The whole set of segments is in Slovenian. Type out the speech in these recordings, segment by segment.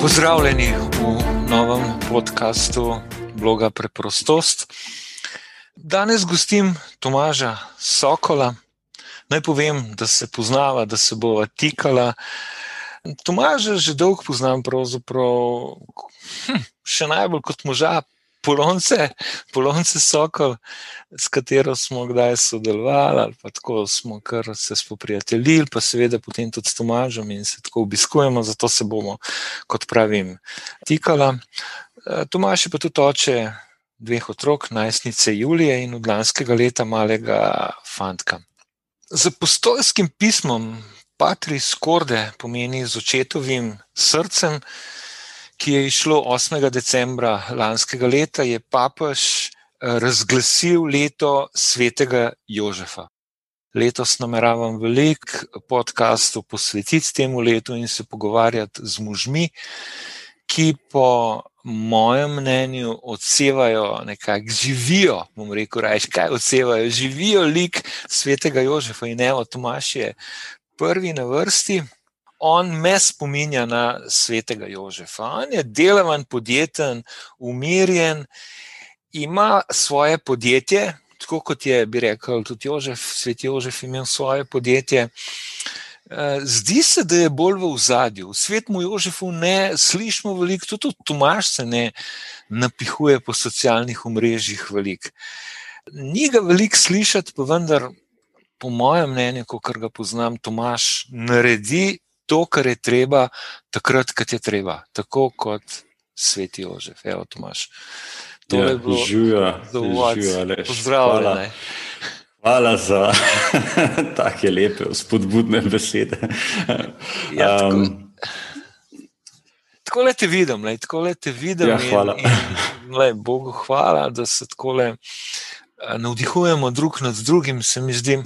Pozdravljeni v novem podkastu bloga Preprostost. Danes gostim Tomaža Sokola. Naj povem, da se poznava, da se bova tikala. Tomaža že dolgo poznam, pravzaprav hm, še najbolj kot moža, Polonce, Polonce Sokol, s katero smo kdaj sodelovali, ali pa tako smo kar se spoprijateljili, pa seveda potem tudi s Tomažem in se tako obiskujemo, zato se bomo, kot pravim, tikala. E, Tomaž je pa tudi oče dveh otrok, najstnice Julije in od lanskega leta malega fantka. Z apostolskim pismom Patris Korde pomeni z očetovim srcem ki je išlo 8. decembra lanskega leta, je papež eh, razglasil leto svetega Jožefa. Letos nameravam veliko podkastov posvetiti temu letu in se pogovarjati z možmi, ki po mojem mnenju odsevajo, nekako živijo. Bom rekel, reč, kaj odsevajo, živijo lik svetega Jožefa in Evo Tomaš je prvi na vrsti on me spominja na svetega Jožefa. On je delaven, podjeten, umirjen, ima svoje podjetje, tako kot je, bi rekel, tudi Jožef, svet Jožef imel svoje podjetje. Eh, zdi se, da je bolj v zadju. Svet mu Jožefu ne slišimo veliko, tudi Tomaš se ne napihuje po socialnih omrežjih veliko. Ni ga veliko slišati, pa vendar, po mojem mnenju, kot ga poznam, Tomaš naredi to, kar je treba, takrat, kad je treba, tako kot sveti Jožef. Evo, Tomaš. To ja, je bilo zelo pozdravljeno. Hvala za take lepe, spodbudne besede. Ja, tako, um, tako le te vidim, le, tako le te vidim. Ja, hvala. In, in, le, Bogu hvala, da se tako le navdihujemo drug nad drugim, se mi zdi.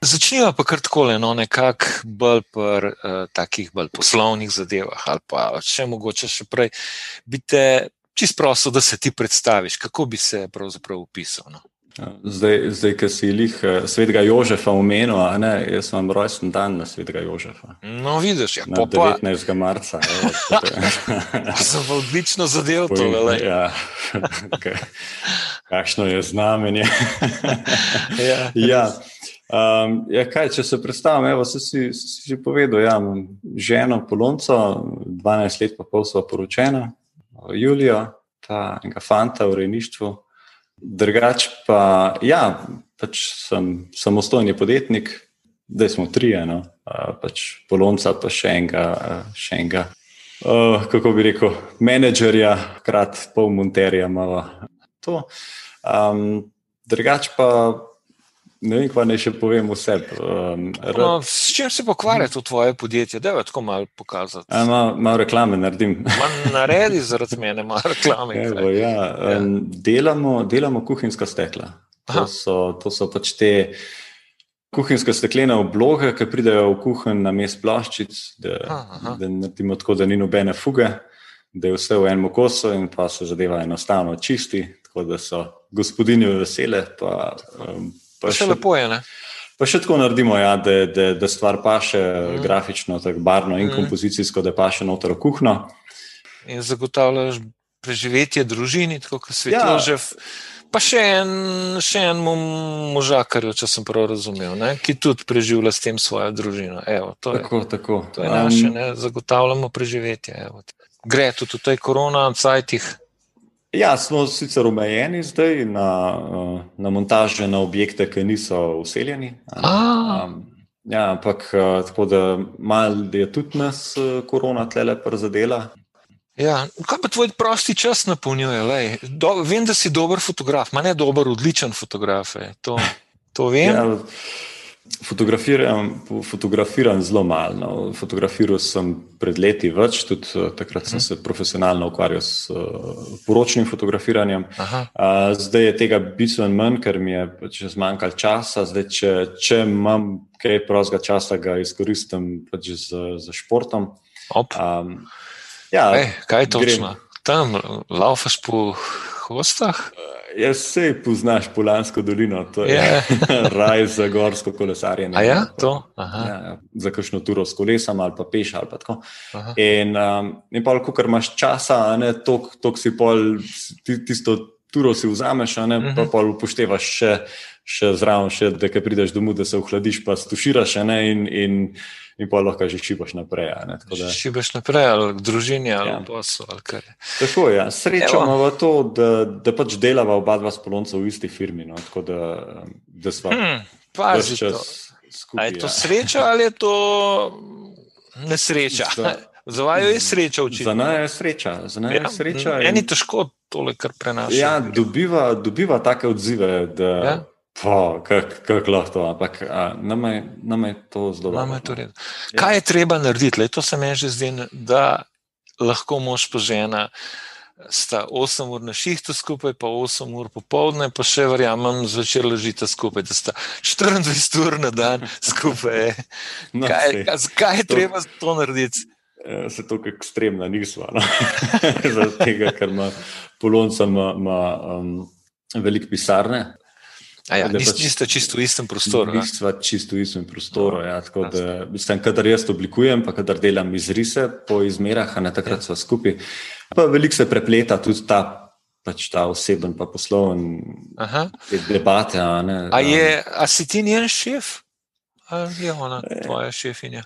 Začnimo pa kar tako, no, nekako bolj pri uh, takih bolj poslovnih zadevah, ali pa če mogoče še prej. Bite čist prosto, da se ti predstaviš, kako bi se pravzaprav opisal. No? Ja, zdaj, zdaj ki si jih eh, svetega Jožefa omenil, ne, jaz imam rojsten dan na svetega Jožefa. No, vidiš, ja, na 19. Pa... marca. Sem odlično zadev to. Ja, kakšno je znamenje. ja. ja. Um, ja, kaj, če se predstavim, evo, si, si, si že povedal, ja, imam ženo Polonco, 12 let pa pol so poročena, Julijo, ta enega fanta v rejništvu. Drugač pa, ja, pač sem samostojni podjetnik, zdaj smo trije, no, pač Polonca pa še enega, še enega uh, kako bi rekel, menedžerja, krat pol monterja malo to. Um, drugač pa Ne vem, kaj naj še povem vse. Um, no, s čim se pokvarja to tvoje podjetje? Da, tako malo pokazati. Malo mal reklame naredim. Naredi zaradi mene, malo reklame. Evo, ja, um, delamo, delamo kuhinjska stekla. To so, to so pač te kuhinjske steklene obloge, ki pridejo v kuhinj na mest plaščic, da, da naredimo tako, da ni nobene fuge, da je vse v enem kosu in pa se zadeva enostavno čisti, tako da so gospodinje vesele. Pa, um, Pa še lepo je. Ne? Pa še tako naredimo, ja, da, da, da stvar paše mm. grafično, tako barno in mm. kompozicijsko, da paše noter v kuhno. In zagotavljaš preživetje družini, tako kot svet ja. Pa še en, še en možakar, če sem prav razumel, ne, ki tudi preživlja s tem svojo družino. Evo, to tako, je, tako. To je naše, ne, zagotavljamo preživetje. Evo. Gre tudi v tej korona, cajtih. Ja, smo sicer omejeni zdaj na, eh, na montaže na objekte, ki niso useljeni. Um, ja, ampak eh, tako da malo je tudi nas eh, korona tle prizadela. Ja, kaj pa tvoj prosti čas napolnjuje? Do, vem, da si dober fotograf, manj dober, odličen fotograf. To, to vem. Ja, Fotografiram, fotografiram zelo malo. No. Fotografiral sem pred leti več, tudi uh, takrat sem mhm. se profesionalno ukvarjal s uh, poročnim fotografiranjem. Uh, zdaj je tega bistveno manj, ker mi je pač zmanjkalo časa. Zdaj, če, če imam kaj prostega časa, ga izkoristim pač z, z športom. Um, ja, Ej, kaj je točno? Grem. Tam laufaš po hostah? Ja, se poznaš Polansko dolino, to je yeah. Ja. raj za gorsko kolesarjenje. A ja, to? Ja, ja, za kakšno turo s kolesom ali pa peš ali pa tako. Aha. In, um, in pa, ko imaš časa, to si pol, tisto turo si vzameš, ne, uh -huh. pa mhm. pol upoštevaš še, še zraven, še, da kaj prideš domov, da se ohladiš, pa stuširaš ne, in, in, in pa lahko že šibaš naprej. Da... Šibaš naprej, ali v družini, ali ja. v poslu. Tako je. Ja. Srečo imamo to, da, da pač delava oba dva spolonca v isti firmi. No, tako da, da smo hmm, pazi to. Skupaj, je to ja. sreča ali je to nesreča? Za vaju je sreča učiti. Za nas je sreča. Nas ja, je sreča. Meni je težko tole, kar prenaša. Ja, dobiva, dobiva take odzive, da ja? kako lahko to, ampak nam je to zelo dobro. Ja. Kaj je treba narediti? Le, to se mi že zdi, da lahko mož pa žena. Sta 8 ur na šihtu skupaj, pa 8 ur popoldne, pa še verjamem, zvečer ležite skupaj, da sta 24 ur na dan skupaj. No, kaj, kaj, kaj je to, treba za to narediti? Eh, se to ekstremna nismo. No? Zaradi tega, ker ima Polonca ima, ima, um, veliko pisarne. Ja, Niste pač, čisto v istem prostoru. Nismo čisto v istem prostoru. Ja, tako da, mislim, kadar jaz oblikujem, pa kadar delam izrise po izmerah, a ne takrat ja. smo skupaj. Pa veliko se prepleta tudi ta, pač ta oseben, pa posloven debate. A, ne, a, je, a si ti njen šef? Ali je ona tvoja šefinja?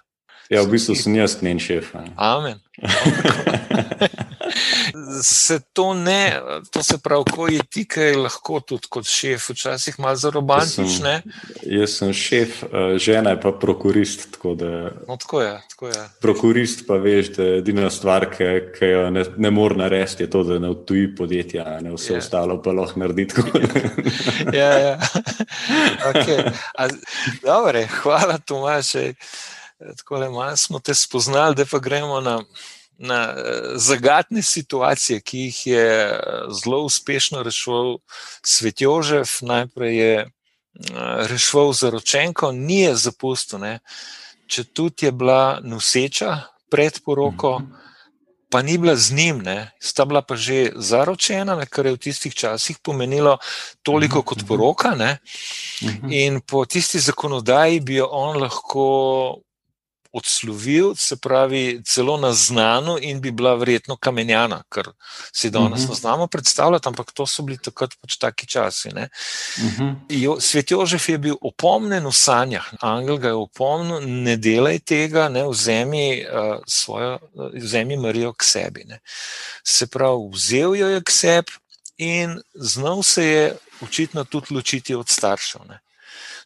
Ja, v bistvu sem jaz njen šef. Amen. se to ne, to se pravi, ko je ti, kaj lahko tudi kot šef, včasih malo za romantične. Jaz, jaz sem šef, eh, žena je pa prokurist. Tako da, no, tako je, tako je. Prokurist pa veš, da je edina stvar, ki, ki jo ne, ne more narediti, je to, da ne vtuji podjetja, ne vse je. ostalo pa lahko naredi. ja, ja. Okay. A, dobre, hvala, Tomaš. Tako le malo smo te spoznali, da pa gremo na, na eh, zagatne situacije, ki jih je eh, zelo uspešno rešil Svet Jožef. Najprej je eh, rešil zaročenko, ni je zapustil, ne. če tudi je bila noseča pred poroko. Mm -hmm. Pa ni bila z njim, ne. sta bila pa že zaročena, ne, kar je v tistih časih pomenilo toliko kot mhm. poroka. Ne. Mhm. In po tisti zakonodaji bi jo on lahko odslovil, se pravi, celo na znano, in bi bila verjetno kamenjana, kar si danes uh -huh. ne znamo predstavljati, ampak to so bili takrat pač taki časi. Uh -huh. jo, Svet Jožef je bil opomnen v sanjah, Angel ga je opomnil, ne delaj tega, ne vzemi, uh, svojo, vzemi Marijo k sebi. Ne. Se pravi, vzel jo je k sebi in znal se je očitno tudi ločiti od staršev. Ne.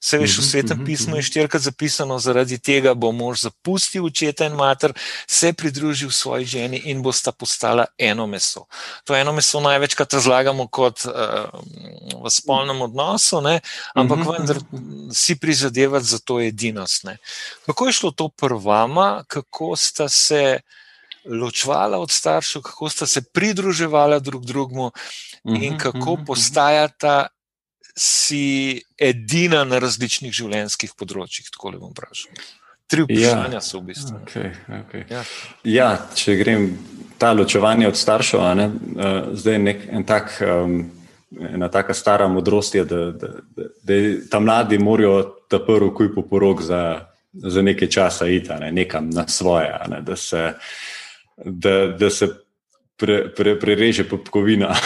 Se veš, v mhm, svetem mhm, pismu je mhm. štirikrat zapisano, zaradi tega bo mož zapustil očeta in mater, se pridružil svoji ženi in bosta postala eno meso. To eno meso največkrat razlagamo kot uh, v spolnem odnosu, ne? ampak vendar si prizadevati za to edinost. Ne? Kako je šlo to prvama, kako sta se ločvala od staršev, kako sta se pridruževala drug drugemu in kako postajata si edina na različnih življenjskih področjih. Tako le bom vprašal. Tri vprašanja ja. so v bistvu. Okay, okay. Ja. ja, če grem ta ločevanje od staršev, ne, uh, zdaj je nek, en tak. Um, Ena taka stara modrost je, da, da, da, da ta mladi morajo ta prvi kuj po porok za, za nekaj časa iti, ne, nekam na svoje, ne, da se, da, da se pre, pre, prereže popkovina.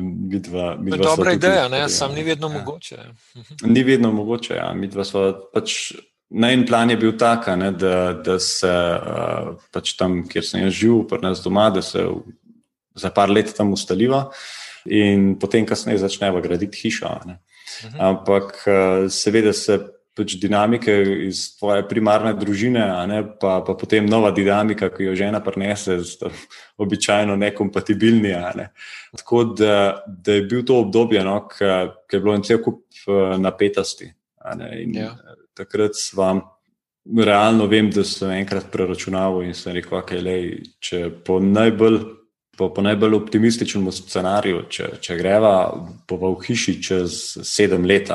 midva, midva dobra ideja, ne, sam ni vedno ja. mogoče. Mhm. Ni vedno mogoče. Ja. Pač, na en plan je bil tak, ne, da, da se uh, pač tam, kjer sem jaz živel, pri nas doma, da se za par let tam ustaliva in potem, kasneje, začneva graditi hišo. Mhm. Ampak uh, seveda se pač dinamike iz tvoje primarne družine, ne, pa, pa potem nova dinamika, ki jo žena prenese, običajno nekompatibilni. Ne. Tako da, da je bil to obdobje, no, ki je bilo en cel kup eh, napetosti. Ja. Takrat sem realno vem, da sem enkrat preračunal in sem rekel, okay, lej, če po najbolj. Po, po najbolj optimističnem scenariju, če, če greva, bo v hiši čez sedem let,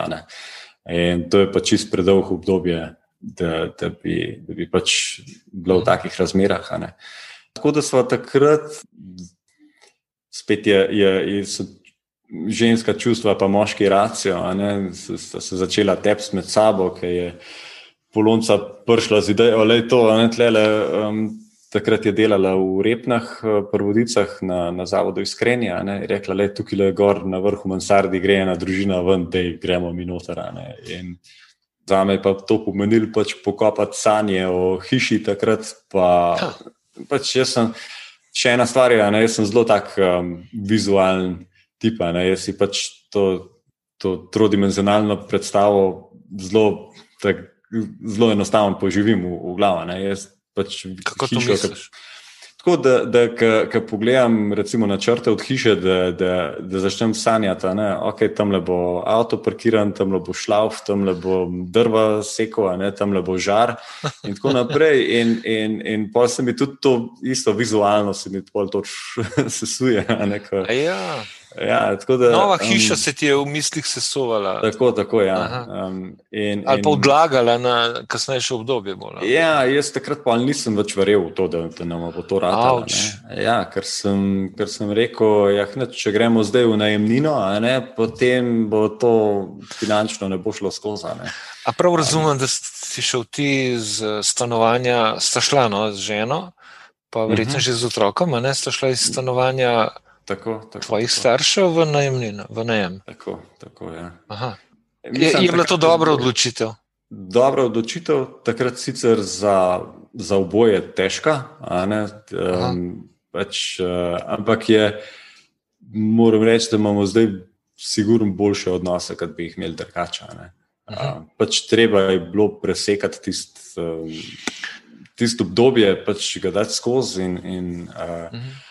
In to je pač čist predolgo obdobje, da, da, bi, da bi pač bilo v takih razmerah. Tako da smo takrat, spet je, je, je ženska čustva, pa moški racijo, sta se začela tepsti med sabo, ker je polonca prišla z idejo, da je to, ne tlele. Um, takrat je delala v Repnah, eh, prvodicah na, na zavodu Iskrenja. Je rekla, je tukaj le gor na vrhu Mansardi, gre ena družina ven, da gremo mi noter. Za me je pa to pomenilo pač pokopati sanje o hiši takrat. Pa, pač jaz sem še ena stvar, ne, jaz sem zelo tak um, vizualen tip. Ne, jaz si pač to, to trodimenzionalno predstavo zelo, tak, zelo enostavno poživim v, v glavu. Pač Kako to hišo, misliš? Tako da, da ko pogledam recimo, načrte od hiše, da, da, da začnem sanjati, da okay, tam le bo avto parkiran, tam le bo šlauf, tam le bo drva seko, tam le bo žar in tako naprej. In, in, in pa se mi tudi to isto vizualno, se mi to sesuje. Ja. Ja, da, Nova hiša um, se ti je v mislih sesovala. Tako, tako ja. um, in, Ali pa odlagala na kasnejše obdobje. Bolj, ja, jaz takrat pa nisem več verjel v to, da, da nam bo to radilo. Ja, ker, ker sem rekel, ja, ne, če gremo zdaj v najemnino, ne, potem bo to finančno ne bo šlo skozi. A prav razumem, da si šel ti z stanovanja, sta šla no, z ženo, pa verjetno uh mhm. -huh. že z otrokom, ne sta šla iz stanovanja. Tako, tako, tvojih tako. staršev v najemnino, v najem. Tako, tako ja. Mislim, je, je bila to dobra odločitev? Dobra odločitev, takrat sicer za, za oboje težka, um, pač, uh, ampak je, moram reči, da imamo zdaj sigurno boljše odnose, kot bi jih imeli drugače. Uh, pač treba je bilo presekati tisto tist obdobje, pač ga dati skozi. In, in, uh, uh -huh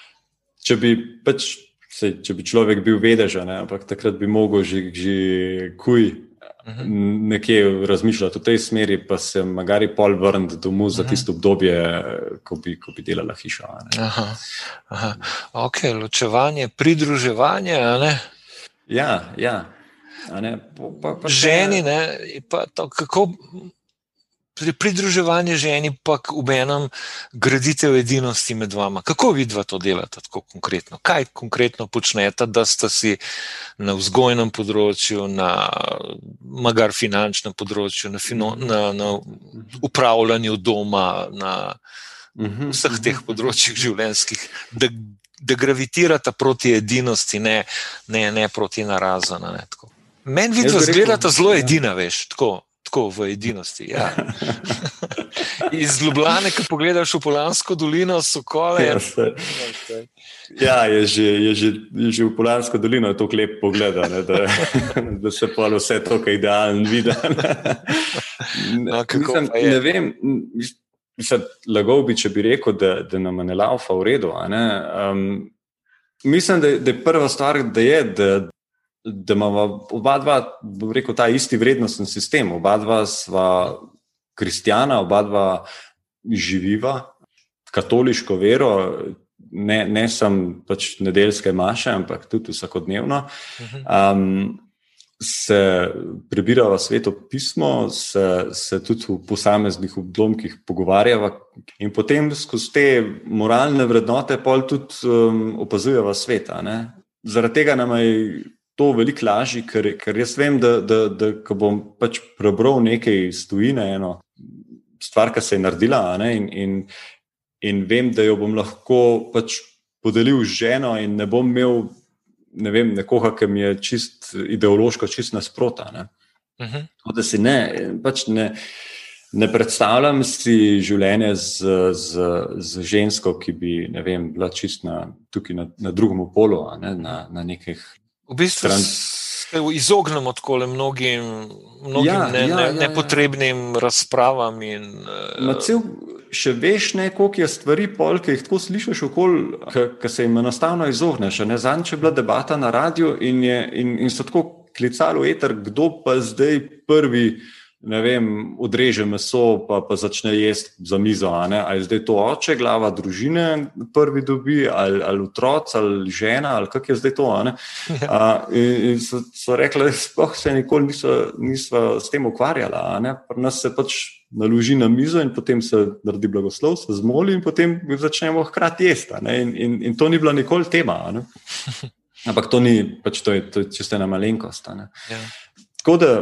če bi, pač, se, če bi človek bil vedežen, ampak takrat bi mogel že, že kuj mhm. nekje razmišljati v tej smeri, pa se magari pol vrniti domov za mhm. tisto obdobje, ko bi, ko bi delala hiša. Aha, aha. Ok, ločevanje, pridruževanje. Ja, ja. Ne, pa, pa, Ženi, ne, pa to, kako pridruževanje ženi, pa v enem graditev edinosti med vama. Kako vidva to delate tako konkretno? Kaj konkretno počnete, da ste si na vzgojnem področju, na magar finančnem področju, na, fino, na, na upravljanju doma, na mhm, vseh teh področjih življenjskih, da, da gravitirate proti edinosti, ne, ne, ne proti narazana. Meni vidva zgledata zelo ja. edina, veš, tako tako v edinosti. Ja. Iz Ljubljana, ki pogledaš v Polansko dolino, so kole. Ja, ja, je, že, je, že, je že v Polansko dolino tako lep pogled, da, da se pa vse to, kar je idealno videti. No, ne, ne vem. Mislim, lagal bi, če bi rekel, da, da nam je laufa v redu. Um, mislim, da, da je prva stvar, da je, da, da imamo oba dva, bom rekel, ta isti vrednostni sistem, oba dva sva kristjana, oba dva živiva katoliško vero, ne, ne sem pač nedeljske maše, ampak tudi vsakodnevno. Um, se prebirava sveto pismo, se, se tudi v posameznih obdobjih pogovarjava, in potem skozi te moralne vrednote pol tudi um, opazujeva sveta. Ne? Zaradi tega nam je to veliko lažje, ker, ker jaz vem, da, da, da ko bom pač prebral nekaj stojine, eno stvar, ki se je naredila, ne, in, in, in vem, da jo bom lahko pač podelil z ženo, in ne bom imel ne vem, nekoga, ki mi je čist ideološko, čist nasprota. Ne. Uh mhm. -huh. Da si ne, pač ne. Ne predstavljam si življenje z, z, z žensko, ki bi vem, bila čist na, na, na drugem polu, ne, na, na nekih V bistvu stran... se izognemo tako mnogim, mnogim ja, ne, ja, ne, ja, nepotrebnim ja. razpravam. In, uh... cel, še veš, ne, koliko je stvari, pol, ki jih tako slišiš, ki se jim enostavno izogneš. Zanj je bila debata na radiju in, in, in so tako klicali v eter, kdo pa zdaj prvi ne vem, odreže meso, pa, pa začne jesti za mizo. Ali zdaj to oče, glava družine, prvi dobi, ali, ali otrok, ali žena, ali kak je zdaj to. Ja. A, in, in so, so rekli, da sploh se nikoli niso, niso s tem ukvarjali. Pri nas se pač naloži na mizo in potem se naredi blagoslov, se zmoli in potem začnemo hkrati jesti. In, in, in to ni bila nikoli tema. Ampak to ni, pač to je, to je čisto ena malenkost. Ja. Tako da,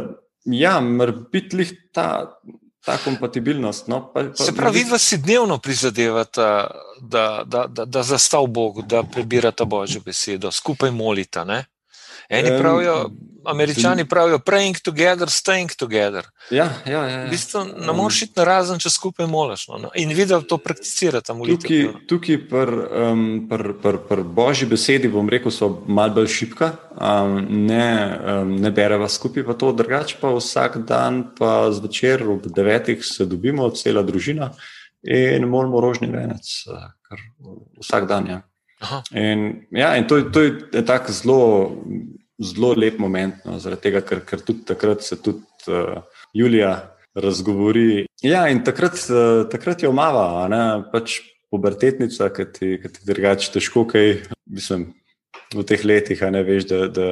ja, mora biti ta, ta kompatibilnost. No, pa, pa, Se pravi, da si dnevno prizadevate, da, da, da, da zastav Bogu, da prebirate Božjo besedo, skupaj molite. Ne? Eni pravijo, američani pravijo, praying together, staying together. Ja, ja, ja, ja. V bistvu ne moreš iti na razen, če skupaj moliš. No? In videl to prakticirate. Tukaj, tukaj pri um, pr, pr, pr božji besedi, bom rekel, so malce bolj šipka, um, ne, um, ne bereva skupaj pa to, drugače pa vsak dan, pa zvečer ob devetih se dobimo, cela družina in moramo rožni venec, kar vsak dan. Ja. In, ja, in to, to je tako zelo zelo lep moment, no, zaradi tega, ker, ker tudi takrat se tudi uh, Julija razgovori. Ja, in takrat, uh, takrat je omava, ne, pač pubertetnica, ki ti, ti drugače težko kaj, mislim. V teh letih, ne veš, da, da,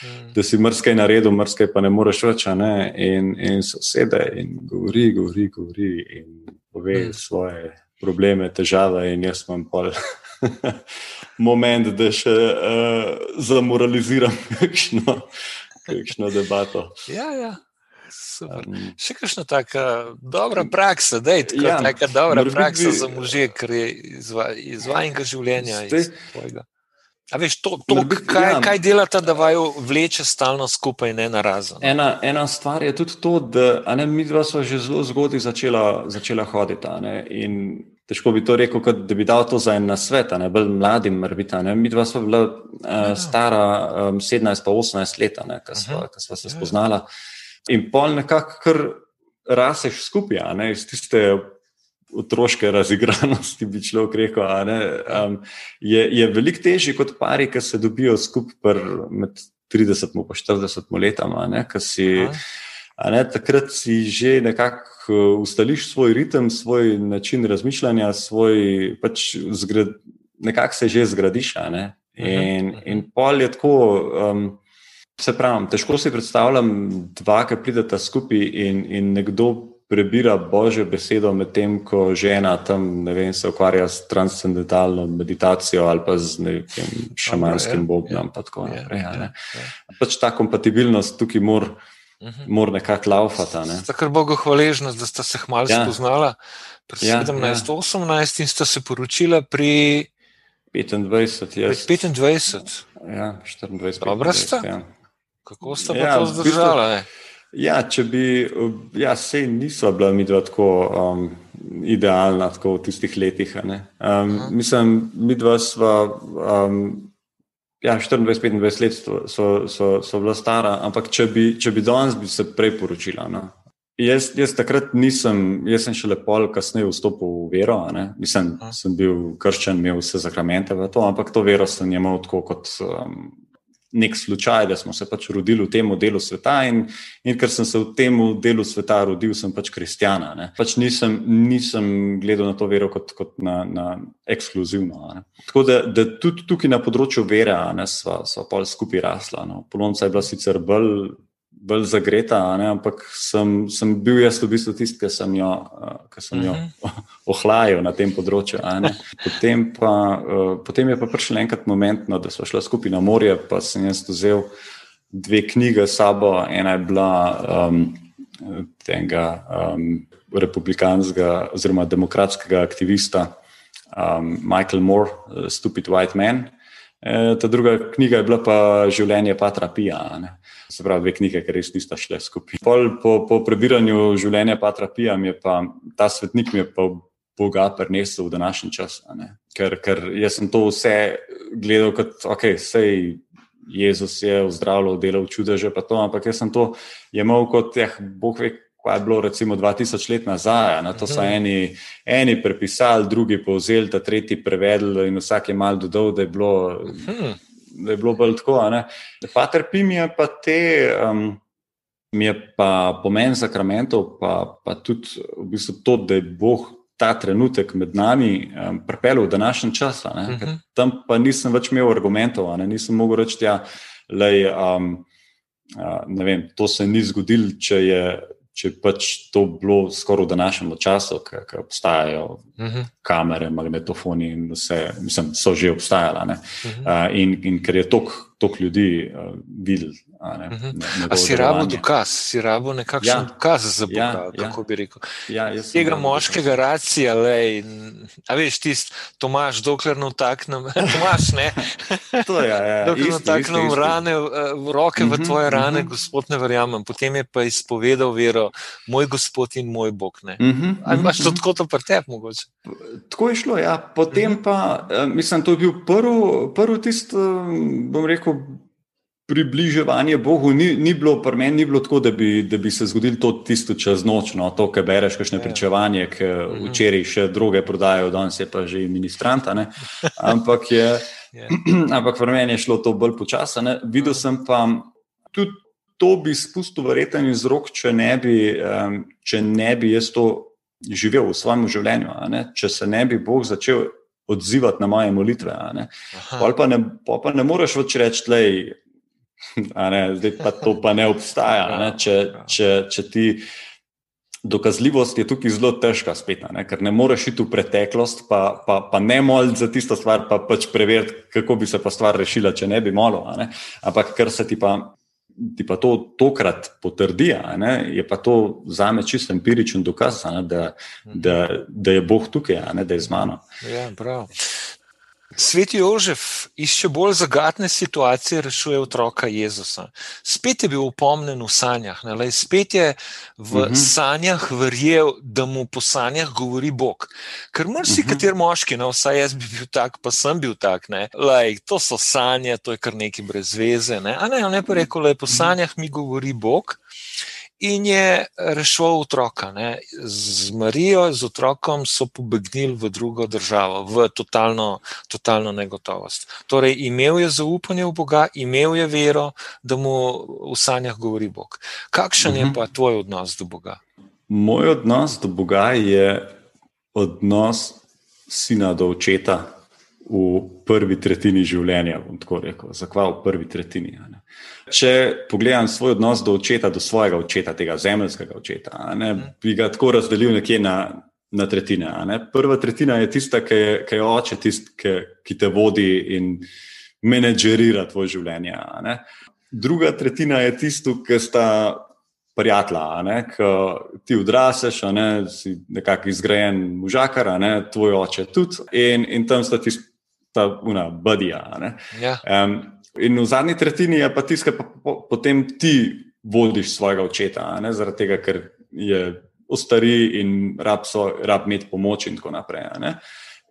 mm. da si mrskaj naredil, mrskaj pa ne moreš več. Ne? In, in sosede in govori, govori, govori in pove mm. svoje probleme, težave, in jaz imam pol moment, da še uh, zamoraliziram kakšno, kakšno debato. Ja, ja. Um, še kakšna taka dobra praksa, da je tako ja, neka dobra praksa bi, za može, ker je izvajanega življenja. Zdaj, iz A veš, to, to, biti, kaj, ja. kaj delata, da vaju vleče stalno skupaj, ne na razen? Ena, ena stvar je tudi to, da ne, mi dva smo že zelo zgodaj začela, začela hoditi. Težko bi to rekel, kot da bi dal to za en nasvet, ne bolj mladim, mrbita. Mi dva smo bila uh, stara um, 17 pa 18 let, ko uh -huh. se spoznala. In pol nekako kar raseš skupaj, ne, iz tiste otroške razigranosti, bi človek rekel. Um, je je veliko težje kot pari, ki se dobijo skupaj med 30 in 40 letami, ki si. Ne, takrat si že nekako ustališ svoj ritem, svoj način razmišljanja, svoj pač zgrad, nekako se že zgradiš. Ne? In, in pol je tako, um, se pravi, težko si predstavljam, dva, ki prideta skupaj in, in nekdo prebira božjo besedo, medtem ko žena tam vem, se ukvarja s transcendentalno meditacijo ali pa z nekim šamanskim ja. bobnom. Ja, ja, ja, ja. Pač ta kompatibilnost tukaj mora. Uh -huh. Mora nekako laufati. Ne? Tako je Bogu hvaležnost, da sta se hmalo ja. spoznala. Pri ja, 17-18 ja. in sta se poročila pri 25. Jaz. 25. Ja, 24. Dobro sta. Ja. Kako sta ja, to zdržala? V bistvu, Ja, če bi, ja, sej niso bila mi dva tako um, idealna tako v tistih letih. Um, mislim, mi dva sva, um, ja, 24-25 let so, so, so bila stara, ampak če bi, če bi danes bi se prej poročila. No? Jaz, jaz takrat nisem, jaz sem šele pol kasneje vstopil v vero. Mislim, sem bil krščen, imel vse zakramente v to, ampak to vero sem imel tako kot. Um, nek slučaj, da smo se pač rodili v tem delu sveta. In, in ker sem se v tem delu sveta rodil, sem pač kristjana. Pač nisem, nisem gledal na to vero kot, kot na, na ekskluzivno. Ne. Tako da, da tudi tukaj na področju vere smo pa skupaj rasla. No. Polonca je bila sicer bolj bolj zagreta, ampak sem, sem bil jaz v bistvu tisti, ki sem jo, ki sem jo uh mhm. -huh. ohlajal na tem področju. Potem, pa, uh, potem je pa prišel enkrat moment, no, da smo šli skupaj na morje, pa sem jaz vzel dve knjige s sabo. Ena je bila um, tega um, republikanskega oziroma demokratskega aktivista um, Michael Moore, Stupid White Man. E, ta druga knjiga je bila pa Življenje Patra Pija. Se pravi, dve knjige, ki res nista šle skupaj. Pol, po, po prebiranju Življenja Patra Pija mi je pa ta svetnik mi je pa Boga prinesel v današnji čas. Ker, ker jaz sem to vse gledal kot, ok, sej. Jezus je zdravil, delal čudeže, pa to, ampak jaz sem to imel kot, ja, Bog ve, kaj je bilo recimo 2000 let nazaj. Na to so mhm. eni, eni prepisali, drugi povzeli, ta tretji prevedli in vsak je mal dodal, da je bilo, mhm. Da je bilo bolj tako. Pater Pim je pa te. Um, Mi je pa pomen zakramentov, pa, pa tudi v bistvu to, da je Bog ta trenutek med nami um, pripeljal v današnji čas. Uh mhm. -huh. Tam pa nisem več imel argumentov, nisem mogel reči, da ja, um, uh, to se ni zgodilo, če je če pač to bilo skoraj v današnjem času, ki obstajajo uh mhm. -huh. kamere, magnetofoni in vse, mislim, so že obstajala. Uh -huh. uh, in, in ker je toliko ljudi uh, videl Uh mhm. -huh. A si rabo dokaz, si rabo nekakšen ja. dokaz za Boga, ja, kako ja. bi rekel. Ja, Tega moškega racija, lej, a veš, tisti Tomaš, dokler ne vtaknem, Tomaš, ne? to je, ja, ja. Dokler ne vtaknem rane, v roke v mhm, tvoje rane, uh mhm. -huh. gospod ne verjamem. Potem je pa izpovedal vero, moj gospod in moj Bog, ne? Uh -huh. Ali imaš to tako to pretep mogoče? Tako je šlo, ja. Potem uh -huh. pa, eh, mislim, to je bil prvi, prvi tist, eh, bom rekel, približevanje Bogu ni, ni bilo, pri meni ni bilo tako, da bi, da bi se zgodilo to tisto čez noč, no, to, kar bereš, kakšne ja. pričevanje, ki mhm. včeraj še druge prodajajo, danes je pa že ministranta. Ne? Ampak, je, ja. ampak pri meni je šlo to bolj počasno. Videl mhm. sem pa tudi to, bi spustil verjetno iz rok, če ne bi, um, če ne bi jaz to živel v svojem življenju, če se ne bi Bog začel. Odzivati na moje molitve. Pa, ne, pa ne moreš več reči, da zdaj pa to pa ne obstaja. Ne? Če, če, če ti dokazljivost je tukaj zelo težka, spet, ne? ker ne moreš iti v preteklost, pa, pa, pa ne moliti za tisto stvar, pa pač preveriti, kako bi se pa stvar rešila, če ne bi malo. Ne? Ampak ker se ti pa. Ti pa to tokrat potrdi, je pa to za me čisto empiričen dokaz, ne, da, da, da je Bog tukaj, ne, da je z mano. Ja, prav. Sveti Jožef išče bolj zagatne situacije, rešuje otroka Jezusa. Spet je bil upomnen v sanjah, ne? spet je v uh mhm. -huh. sanjah verjel, da mu po sanjah govori Bog. Ker mrsi, uh -huh. kater moški, no, vsaj jaz bi bil tak, pa sem bil tak. Lej, to so sanje, to je kar nekaj brez veze. Ne? A ne, on je pa rekel, da po sanjah mi govori Bog in je rešil otroka. Ne. Z Marijo, z otrokom so pobegnili v drugo državo, v totalno, totalno negotovost. Torej, imel je zaupanje v Boga, imel je vero, da mu v sanjah govori Bog. Kakšen uh -huh. je mhm. pa tvoj odnos do Boga? Moj odnos do Boga je odnos sina do očeta v prvi tretjini življenja. Zakaj v prvi tretjini? Če pogledam svoj odnos do očeta, do svojega očeta, tega zemljskega očeta, ne, bi ga tako razdelil nekje na, na tretjine. Prva tretjina je tista, ki je, ki je oče, tist, ki, ki te vodi in menedžerira tvoje življenje. Druga tretjina je tisto, ki sta. Prijatelja, ki ti odraseš, ne, si nekako izgrajen možakar, ne, tvoj oče tudi, in, in tam sta ti ta una budija. Ja. Um, in v zadnji tretjini je pa tiskaj, pa po, potem ti vodiš svojega očeta, ne? zaradi tega, ker je ostari in rab, so, rab imeti pomoč in tako naprej.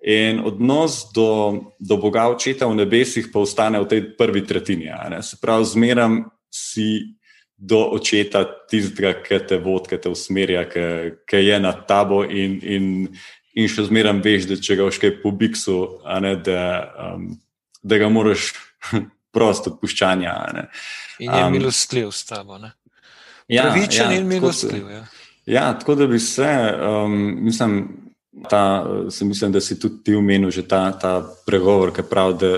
In odnos do, do Boga očeta v nebesih pa ostane v tej prvi tretjini. Se pravi, zmeram si. Do očeta, tistega, ki te vodi, ki te usmerja, ki, ki je nad tabo, in, in, in še zmeraj veš, da če ga vškaj po biksu, ne, da, um, da ga moraš prosto odpuščanja. Ne. In je um, milostljiv s tabo. Ja, Pravičen ja, in milostljiv. Ja. ja, tako da bi se, um, mislim, ta, se mislim, da si tudi ti umenil že ta, ta pregovor, ki pravi, da,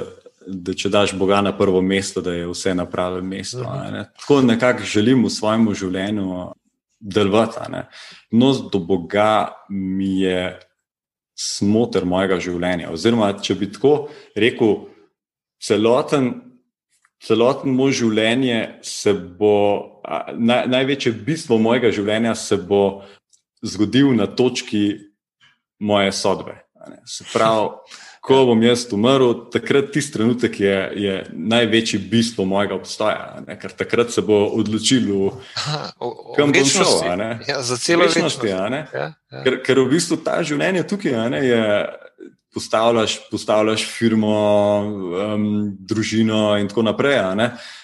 da če daš Boga na prvo mesto, da je vse na pravem mestu. Uh -huh. ne. Tako nekako želim v svojem življenju delovati. Nos do Boga mi je smoter mojega življenja. Oziroma, če bi tako rekel, celoten, celoten moj življenje se bo, naj, največje bistvo mojega življenja se bo zgodil na točki moje sodbe. Se pravi, ko bom jaz umrl, takrat tisti trenutek je, je največji bistvo mojega obstoja, ne? ker takrat se bo odločil, kam bom šel. Ja, za celo večnost. Ja, ja. ker, ker v bistvu ta življenje tukaj ne, je. Postavljaš, postavljaš firmo, um, družino, in tako naprej.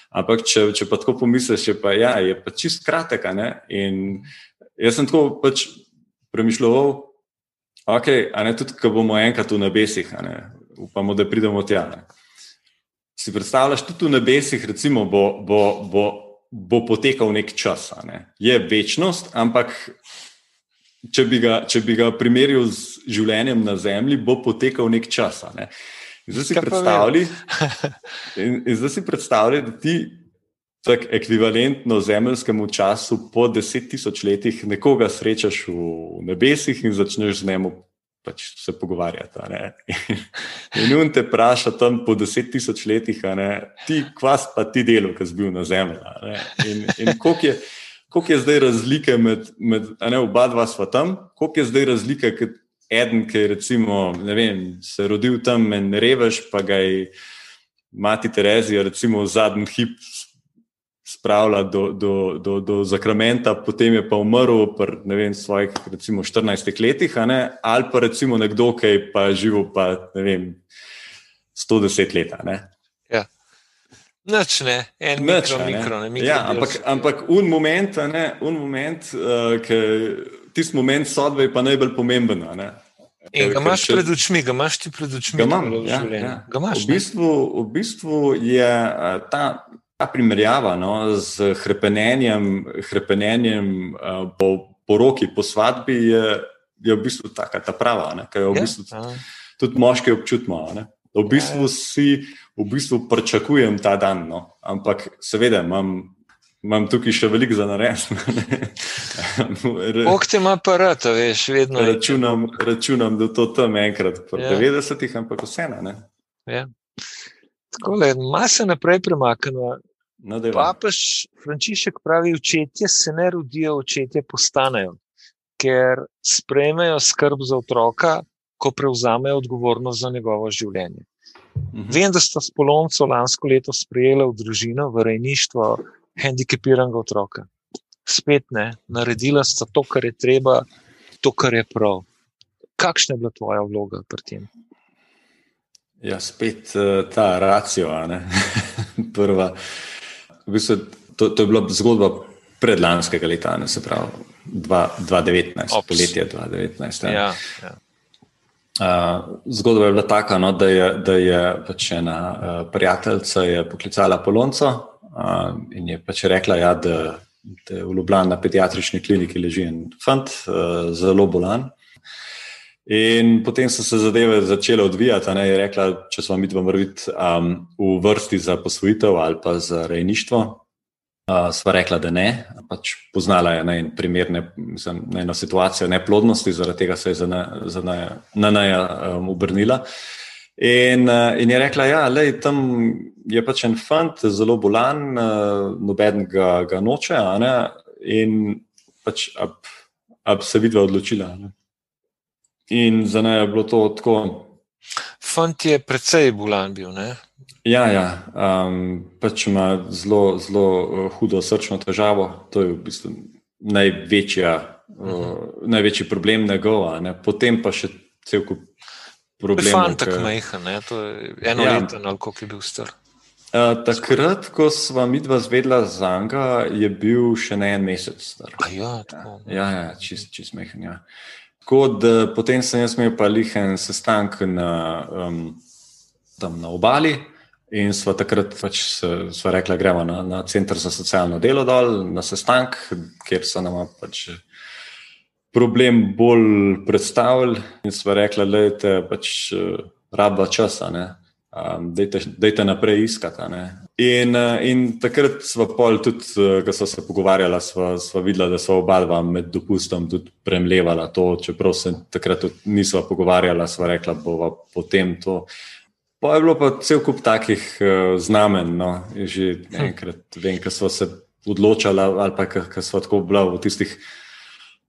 Ampak, če, če pa tako pomisliš, je pa, ja, je pa čist kratek. Jaz sem tako pač premišljal, Ok, a ne tudi, ko bomo enkrat v nebesih, upamo, da pridemo tja. Ne? Si predstavljaš, tudi v nebesih, recimo, bo, bo, bo, bo potekal nek čas. Ne? Je večnost, ampak če bi, ga, če bi ga primerjal z življenjem na Zemlji, bo potekal nek čas. Ne? Zdaj si predstavljaj, da ti tako ekvivalentno zemeljskemu času po deset tisoč letih nekoga srečaš v nebesih in začneš z njim pač se pogovarjati. In on te vpraša tam po deset tisoč letih, ti kvas pa ti delo, ki si bil na zemlji. In, in koliko je. Kako je zdaj razlika med, med ne, oba dva sva tam, kako je zdaj razlika, ker eden, ki je recimo, vem, se rodil tam in reveš, pa ga je mati Terezija, recimo, v zadnji hip spravila do, do, do, do zakramenta, potem je pa umrl v svojih recimo, 14 letih, ali pa recimo nekdo, ki je pa živel pa ne vem, 110 let. Noč ne, en Noč, mikro, ne. mikro, ne, mikro ja, ampak, ampak un moment, ne, un moment uh, tisti moment sodbe je pa najbolj pomemben. In ga imaš pred očmi, ga imaš ti pred očmi. Ga imam, ja, ja. Ga imaš, v, bistvu, v bistvu je uh, ta, ta primerjava no, z hrepenenjem, hrepenenjem uh, po, po roki, po svadbi, je, je v bistvu taka, ta prava, ki jo v ja, bistvu ja, tudi moški občutimo. V bistvu si v bistvu pričakujem ta dan, no. ampak seveda imam, imam tukaj še veliko za narediti. Bog te ima pa rad, veš, vedno. Računam, računam da to tam enkrat, po ja. 90-ih, ampak vseeno. Ja. Tako je, malo se naprej premaknemo. Papež Frančišek pravi, očetje se ne rodijo, očetje postanejo, ker sprejmejo skrb za otroka, ko prevzamejo odgovornost za njegovo življenje. Mhm. Vem, da sta s Polonco lansko leto sprejela v družino, v rejništvo hendikepiranega otroka. Spet ne, naredila sta to, kar je treba, to, kar je prav. Kakšna je bila tvoja vloga pri tem? Ja, spet uh, ta racijo. Prva. V bistvu, to, to je bila zgodba predlanskega leta, ne se pravi 2019, poletje 2019. Ja. Ja, ja. Uh, zgodba je bila taka, no, da je, da je pač ena uh, prijateljica poklicala Polonco uh, in je pač rekla, ja, da, da je v Ljubljani na pediatrični kliniki leži en fant, uh, zelo bolan. In potem so se zadeve začele odvijati. Ne, je rekla, če smo mi dva vrviti um, v vrsti za posvojitev ali pa za rejništvo. Uh, sva rekla, da ne. Pač poznala je ne, primer, ne, mislim, ne, eno situacijo neplodnosti, zaradi tega se je za NNA um, obrnila. In, uh, in je rekla, da ja, tam je pač en fant, zelo bolan, uh, noben ga, ga noče. In pač ab, ab se vidva odločila. Ne. In za naj je bilo to tako. Fant je precej bolan bil. Ne? Ja, ja. Um, pač ima zelo, zelo uh, hudo srčno težavo. To je v bistvu največja, uh, uh, največji problem njegova. Ne? Potem pa še cel kup problemov. Fant tako majhen, to je eno ja. leto, ali koliko je bil star. Uh, takrat, ko smo mi dva zvedla za njega, je bil še ne en mesec star. Ja, tako. Ja, ja, čist, čist majhen. Ja. Tako da potem sem jaz imel pa lihen sestanek na, um, na obali. In smo takrat pač sva rekla, gremo na, na center za socialno delo dol, na sestank, kjer so nam pač problem bolj predstavili. In sva rekla, da je pač raba časa, um, da je te naprej iskati. In, in takrat smo pol tudi, ko smo se pogovarjali, sva, sva videla, da so oba dva med dopustom tudi premlevala to, čeprav se takrat nismo pogovarjali, sva rekla, bo potem to. Pa je bilo pa cel kup takih uh, znamen, no, že enkrat, vem, ko smo se odločali, ali pa ko smo tako bili v tistih,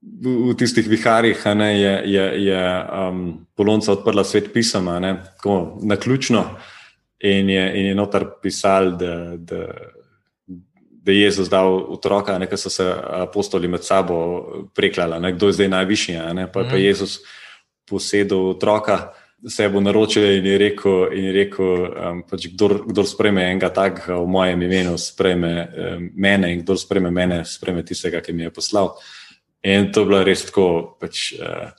v, tistih viharjih, ne, je, je, je um, Polonca odprla svet pisama, ne, tako na ključno in je, in je notar pisal, da, da, da je Jezus dal otroka, nekaj so se apostoli med sabo preklali, kdo je zdaj najvišji, ne, pa je pa mhm. Jezus posedel otroka se bo naročil in je rekel, in je rekel um, pač kdor, kdor sprejme enega takega v mojem imenu, sprejme um, mene in kdor sprejme mene, sprejme tistega, ki mi je poslal. In to je bilo res tako, pač, uh,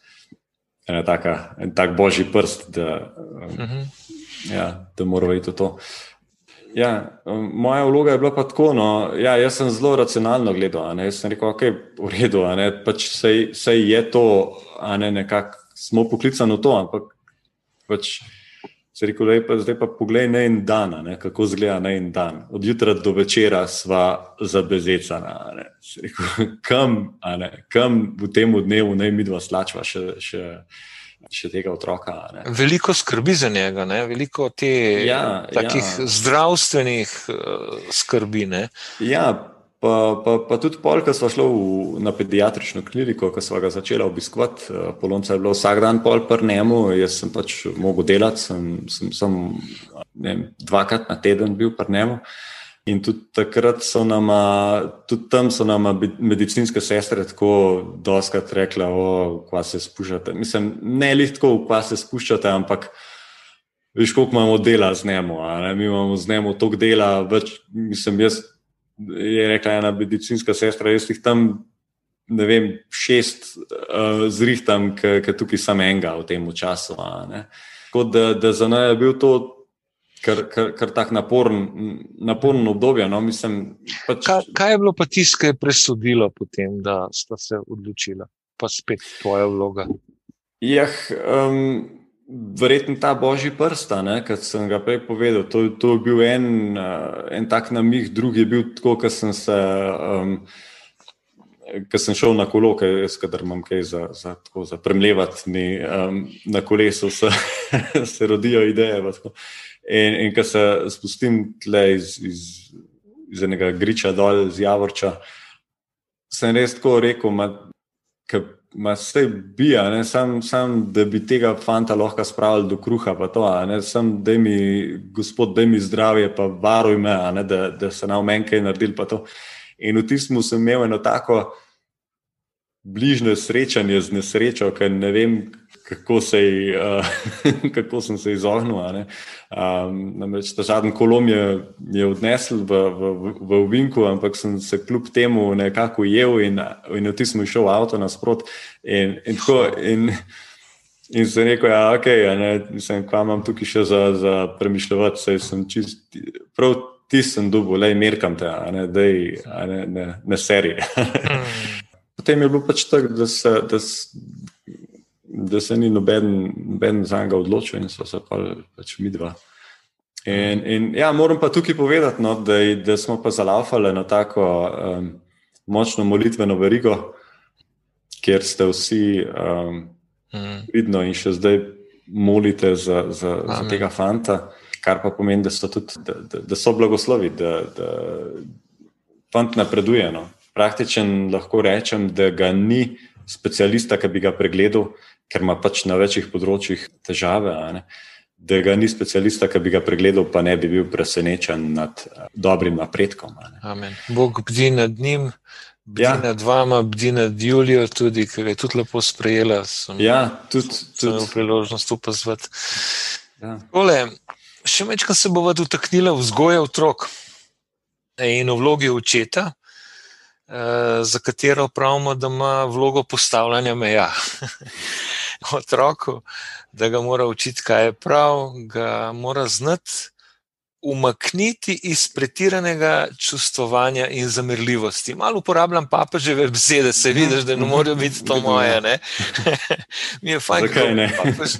taka, en tak božji prst, da, um, uh -huh. ja, da moramo iti v to. Ja, um, moja vloga je bila pa tako. No, ja, jaz sem zelo racionalno gledal. Jaz sem rekel, da okay, je v redu, pač sej, sej je to, ne, nekako smo poklicani v to, ampak pač Se rekel, da pa, zdaj pa poglej na en dan, ne, kako izgleda na en dan. Od jutra do večera sva zabezecana. Rekel, kam, ne, kam v tem dnevu naj mi dva slačva še, še, še tega otroka. Ne. Veliko skrbi za njega, ne? veliko te ja, takih ja. zdravstvenih uh, skrbi. Ne? Ja, Pa, pa, pa tudi pol, ko smo šli na pediatrično kliniko, ko smo ga začeli obiskovati, eh, polonca je bilo vsak dan pol pri njemu, jaz sem pač mogel delati, sem, sem, sem vem, dvakrat na teden bil pri njemu. In tudi takrat so nam, tudi tam so nam medicinske sestre tako doskrat rekle, kva se spuščate. Mislim, ne lih tako, kva se spuščate, ampak veš, koliko imamo dela z njemu. Mi imamo z njemu toliko dela, več, mislim, jaz je rekla ena medicinska sestra, jaz jih tam, ne vem, šest uh, zrihtam, ki tukaj sam enega v tem času. Tako da, da za naj je bil to kar, kar, kar tak naporen, naporen obdobje. No? Mislim, pač... kaj, kaj je bilo pa tisto, ki je presodilo potem, da sta se odločila, pa spet tvoja vloga? Jah, um, Verjetno ta božji prst, kot sem ga prej povedal. To, to je bil en, uh, en tak namig, drugi je bil tako, ko sem, um, sem šel na kolo, ker imam kaj za, za, tako, za premljevati mi, um, na kolesu, se, se rodijo ideje. In, in ko se spustim tle iz, iz, iz enega griča dol, iz Javorča, sem res tako rekel, da Ma vse bija, ne, sam, sam, da bi tega fanta lahko spravili do kruha, pa to, ne, sam, da mi, gospod, da mi zdravje, pa varuj me, ne, da, da se nam meni kaj naredil. In v tistem sem imel eno tako bližnje srečanje z nesrečo, ker ne vem, kako, se, uh, kako sem se izognil. Um, namreč ta zadnji kolom je, je odnesel v, v, v, v Vinku, ampak sem se kljub temu nekako ujel in, in v tistem šel avto nasprot. In, in, in, in sem rekel, da ja, je okay, kva imam tukaj še za, za premišljati, saj sem čist. Prav, Ti sem dubov, le merkam te, ne, dej, ne, ne, ne serije. Mm. Potem je bilo pač tako, da, da, da se ni noben, noben za njega odločil in so se pa pač mi dva. In, in ja, moram pa tukaj povedati, no, da, da smo pa zalaufali na tako um, močno molitveno verigo, kjer ste vsi um, mm. vidno in še zdaj molite za, za, za tega fanta, kar pa pomeni, da so, tudi, da, da, da so blagoslovi, da, da fant napreduje. No. Praktičen lahko rečem, da ga ni specialista, ki bi ga pregledal, ker ima pač na večjih področjih težave. Da ga ni specialista, ki bi ga pregledal, pa ne bi bil presenečen nad uh, dobrim napredkom. Bog bdi nad njim, bdi ja. nad vama, bdi nad Julijo, tudi, ki je tudi lepo sprejela. Sem, ja, tudi tudi priložnost upozvati. Ja. Tole, še večkrat se bomo dotaknili vzgoje otrok in v vlogi očeta. Uh, za katero pravimo, da ima vlogo postavljanja meja. otroku, da ga mora učiti, kaj je prav, ga mora znati umakniti iz pretiranega čustvovanja in zamirljivosti. Malo uporabljam papeževe besede, se vidiš, da ne morejo biti to moje. Mi je fajn, da ne. Papež,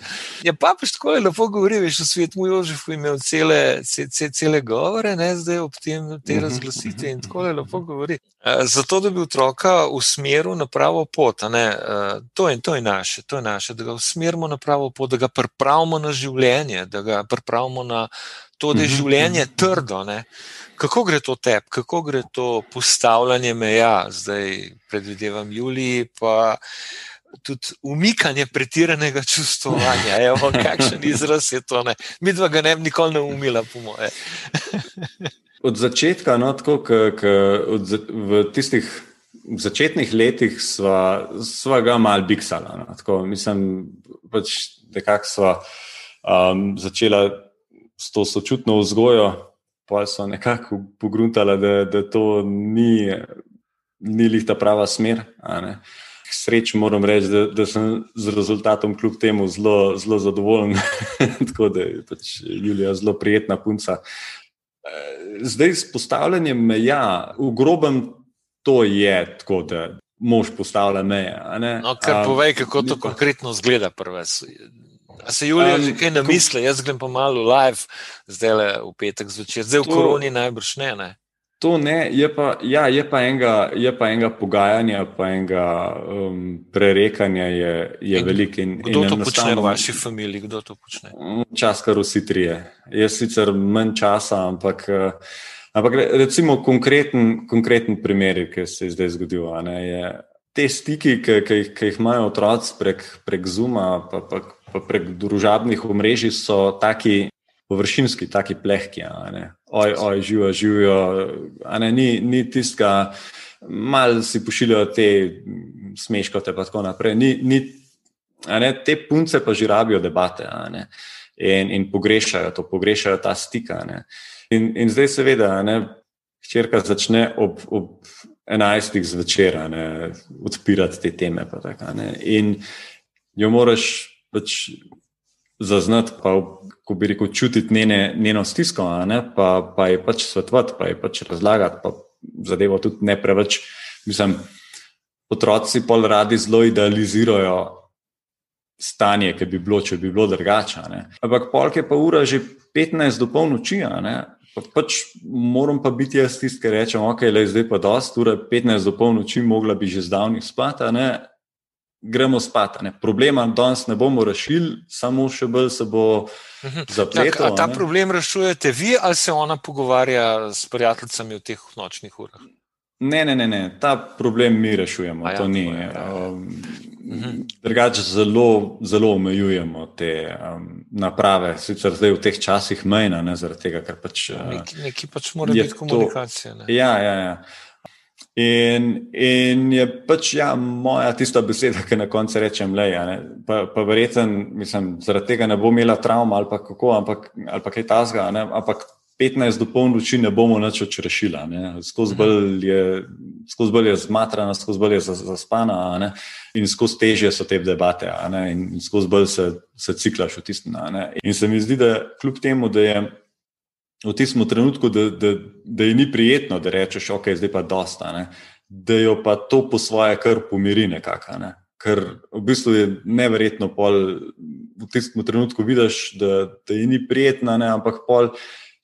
ja, papež tako je lepo govoril, veš, v svetu Jožefu imel cele, cele, cele govore, ne, zdaj ob tem te mhm. razglasitve in tako je lepo govori. Zato, da bi otroka usmeril na pravo pot, to, in, to je naše, to je naše, da ga usmerimo na pravo pot, da ga pripravimo na življenje, da ga pripravimo na to, da je mhm, življenje mhm. trdo. Ne? Kako gre to tebi, kako gre to postavljanje meja, zdaj predvidevam Juliji, pa tudi umikanje pretiranega čustvovanja. Evo, kakšen izraz je to? Ne? Mi dva ga ne bi nikoli ne umila, po moje. Od začetka, no, tako, k, k, od, v tistih začetnih letih, sva, sva ga mal biksala. No, tako, mislim, pač, da kak sva um, začela s to sočutno vzgojo, pa so nekako pogruntali, da, da to ni, ni lih ta prava smer. Sreč moram reči, da, da sem z rezultatom kljub temu zelo, zelo zadovoljen. Tako da je pač Julija zelo prijetna punca. Zdaj, s postavljanjem meja, v grobem to je tako, da mož postavlja meje. No, kar povej, kako to konkretno zgleda, prvo. A se Julija že kaj namisli, jaz grem pa malo live, zdaj le v petek zvečer, zdaj v koroni najbrž ne. ne? To ne, je pa, ja, je pa enega, je pa enega pogajanja, pa enega um, prerekanja je, je veliko. Kdo in to počne v vaši familiji? Kdo to počne? Čas, kar vsi trije. Jaz sicer manj časa, ampak, uh, ampak recimo konkreten, konkreten primer, ki se je zdaj zgodil. Ne, je, te stiki, ki, ki, ki jih imajo otroci prek, prek Zuma, pa, pa prek družabnih omrežij, so taki površinski, taki plehki. Oj, oj, živijo, živijo. Ni, ni tistega, malo si pošiljajo te smeškote, pa tako naprej. Ni, ni, ne, te punce pa že rabijo debate in, in pogrešajo to, pogrešajo ta stik. In, in zdaj, seveda, hčerka začne ob, ob 11. zvečer odpirati te teme. Tak, in jo moraš pač zaznati, pa ko bi rekel, čutiti njene, njeno stisko, pa, pa je pač svetovati, pa je pač razlagati, pa zadevo tudi ne preveč. Mislim, otroci pol radi zelo idealizirajo stanje, ki bi bilo, če bi bilo drugače. Ampak polk je pa ura že 15 do polnoči. Pa pač moram pa biti jaz tisti, ki rečem, ok, le zdaj pa dost, ura 15 do polnoči, mogla bi že zdavni spati gremo spat. Ne. Problema danes ne bomo rešili, samo še bolj se bo mhm. zapletel. Ta problem rešujete vi ali se ona pogovarja s prijateljicami v teh nočnih urah? Ne, ne, ne, ne. ta problem mi rešujemo. Ja, ni, je, um, mhm. Drugače, zelo, zelo omejujemo te um, naprave, sicer zdaj v teh časih mejna, ne zaradi tega, ker pač. Nekje nek pač mora biti komunikacija. To, ja, ja, ja. In, in je pač ja, moja tista beseda, ki na koncu rečem, le, pa, pa verjeten, mislim, zaradi tega ne bo imela travma ali pa kako, ampak, ali pa kaj tasga, ne, ampak 15 do polnoči ne bomo nič odrešila. Skozi mhm. bolj je, skozi bolj je zmatrana, skozi bolj je zaspana ne, in skozi težje so te debate in skozi bolj se, se ciklaš v tistem. In se mi zdi, da kljub temu, da je v tistem trenutku, da, da, da je ni prijetno, da rečeš, ok, zdaj pa dosta, ne? da jo pa to po svoje kar pomiri nekako. Ne? Ker v bistvu je neverjetno, pol v tistem trenutku vidiš, da, da je ni prijetna, ne? ampak pol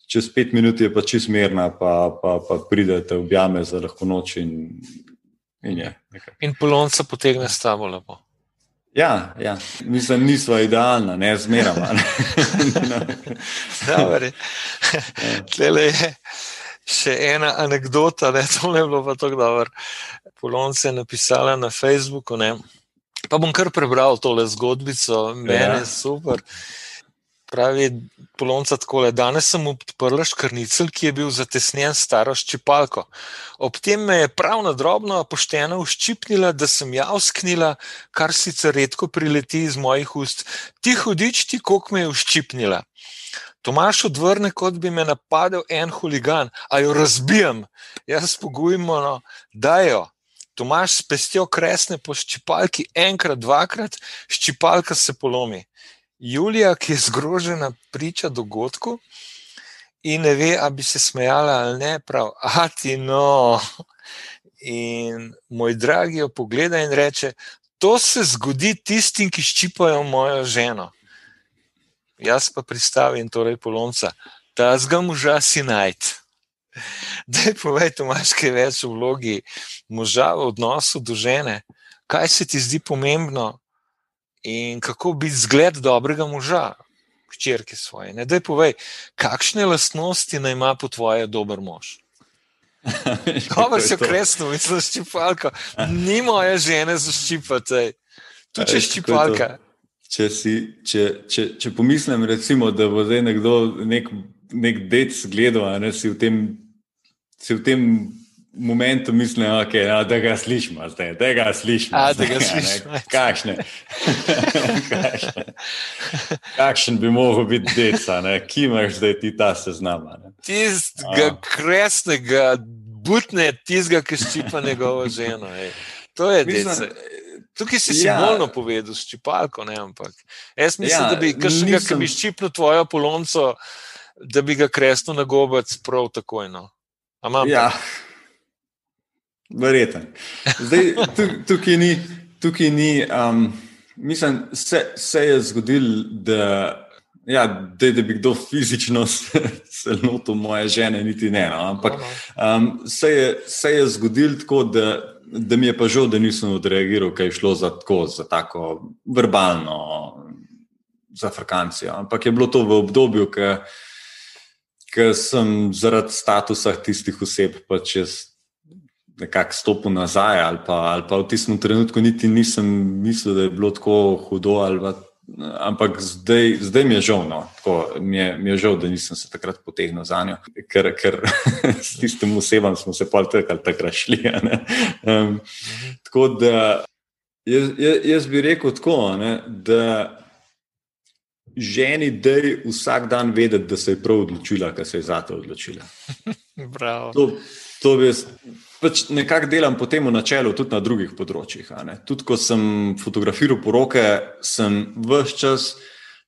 čez pet minut je pa čist mirna, pa, pa, pa pridete v objame za lahko noč in, in je. Nekaj. In polonca potegne s tabo lepo. Ja, ja. mislim, nismo idealni, ne zmeramo. Tele je še ena anekdota, da to ne bilo pa tako dobro. Polonce je napisala na Facebooku. Ne? Pa bom kar prebral tole zgodbico, meni je ja. super. Pravi polonca tako, danes sem odprla škrnicel, ki je bil zatesnjen staro ščipalko. Ob tem me je prav na drobno, pošteno uščipnila, da sem javsknila, kar sicer redko prileti iz mojih ust. Ti hudič, ti kok me je uščipnila. Tomaš odvrne, kot bi me napadel en huligan, a jo razbijam. Jaz pogujmo, no, da jo. Tomaš s pestjo kresne po ščipalki enkrat, dvakrat, ščipalka se polomi. Julija, ki je zgrožena, priča dogodku in ne ve, ali bi se smejala ali ne, prav, a ti no. In moj dragi jo pogleda in reče: To se zgodi tistim, ki ščipajo mojo ženo. Jaz pa pristavim, torej polonca, da zga moža si najti. Da, povej, imaš kaj več v vlogi moža v odnosu do žene, kaj se ti zdi pomembno, in kako biti zgled dobrega moža, hčerke svoje. Ne, da je povej, kakšne lastnosti naj ima po tvoje dober mož. Dobro se kresno, mislim, ščipalka. Ni moja žena za ščipati, tu če ščipalka. Če, si, če, če, če pomislim, recimo, da bo zdaj nekdo, nek, nek dec gledal, ne, si v tem, si v tem momentu mislim, okay, no, da ga slišimo, zdaj, da ga slišimo. A, da ga slišimo. Kakšne? Kakšen bi mogel biti deca, ki imaš zdaj ti ta seznam? Tistega kresnega, butne, tistega, ki ščipa njegovo ženo. Ej. To je deca. Tukaj si ja. simbolno povedal, ščipalko, ne ampak. Jaz mislim, ja, da bi kakšnega, nisem... ki bi ščipnil tvojo polonco, da bi ga kresno na gobec prav takoj. No. Ja. Verjeten. Zdaj, tukaj ni, tukaj ni um, mislim, se, se je zgodilo, da, ja, da, da bi kdo fizično se lotil moje žene, niti ne. No. Ampak um, se, je, se je zgodilo tako, da, da mi je pa žal, da nisem odreagiral, kaj je šlo za tako, za tako verbalno, za frkancijo. Ampak je bilo to v obdobju, ki sem zaradi statusa tistih oseb pač jaz nekako stopil nazaj, ali pa, ali pa v tistem trenutku niti nisem mislil, da je bilo tako hudo. Pa, ampak zdaj, zdaj mi je žal, no, tako, mi, je, mi je žal, da nisem se takrat potegnil za njo, ker, ker s tistim osebam smo se pol tako ali tako rašli. Um, tako da jaz, jaz bi rekel tako, ne, da ženi, da je vsak dan vedeti, da se je prav odločila, kar se je za to odločila. to, to bi jaz pač nekako delam po tem načelu, tudi na drugih področjih. Tudi ko sem fotografiral poroke, sem vse čas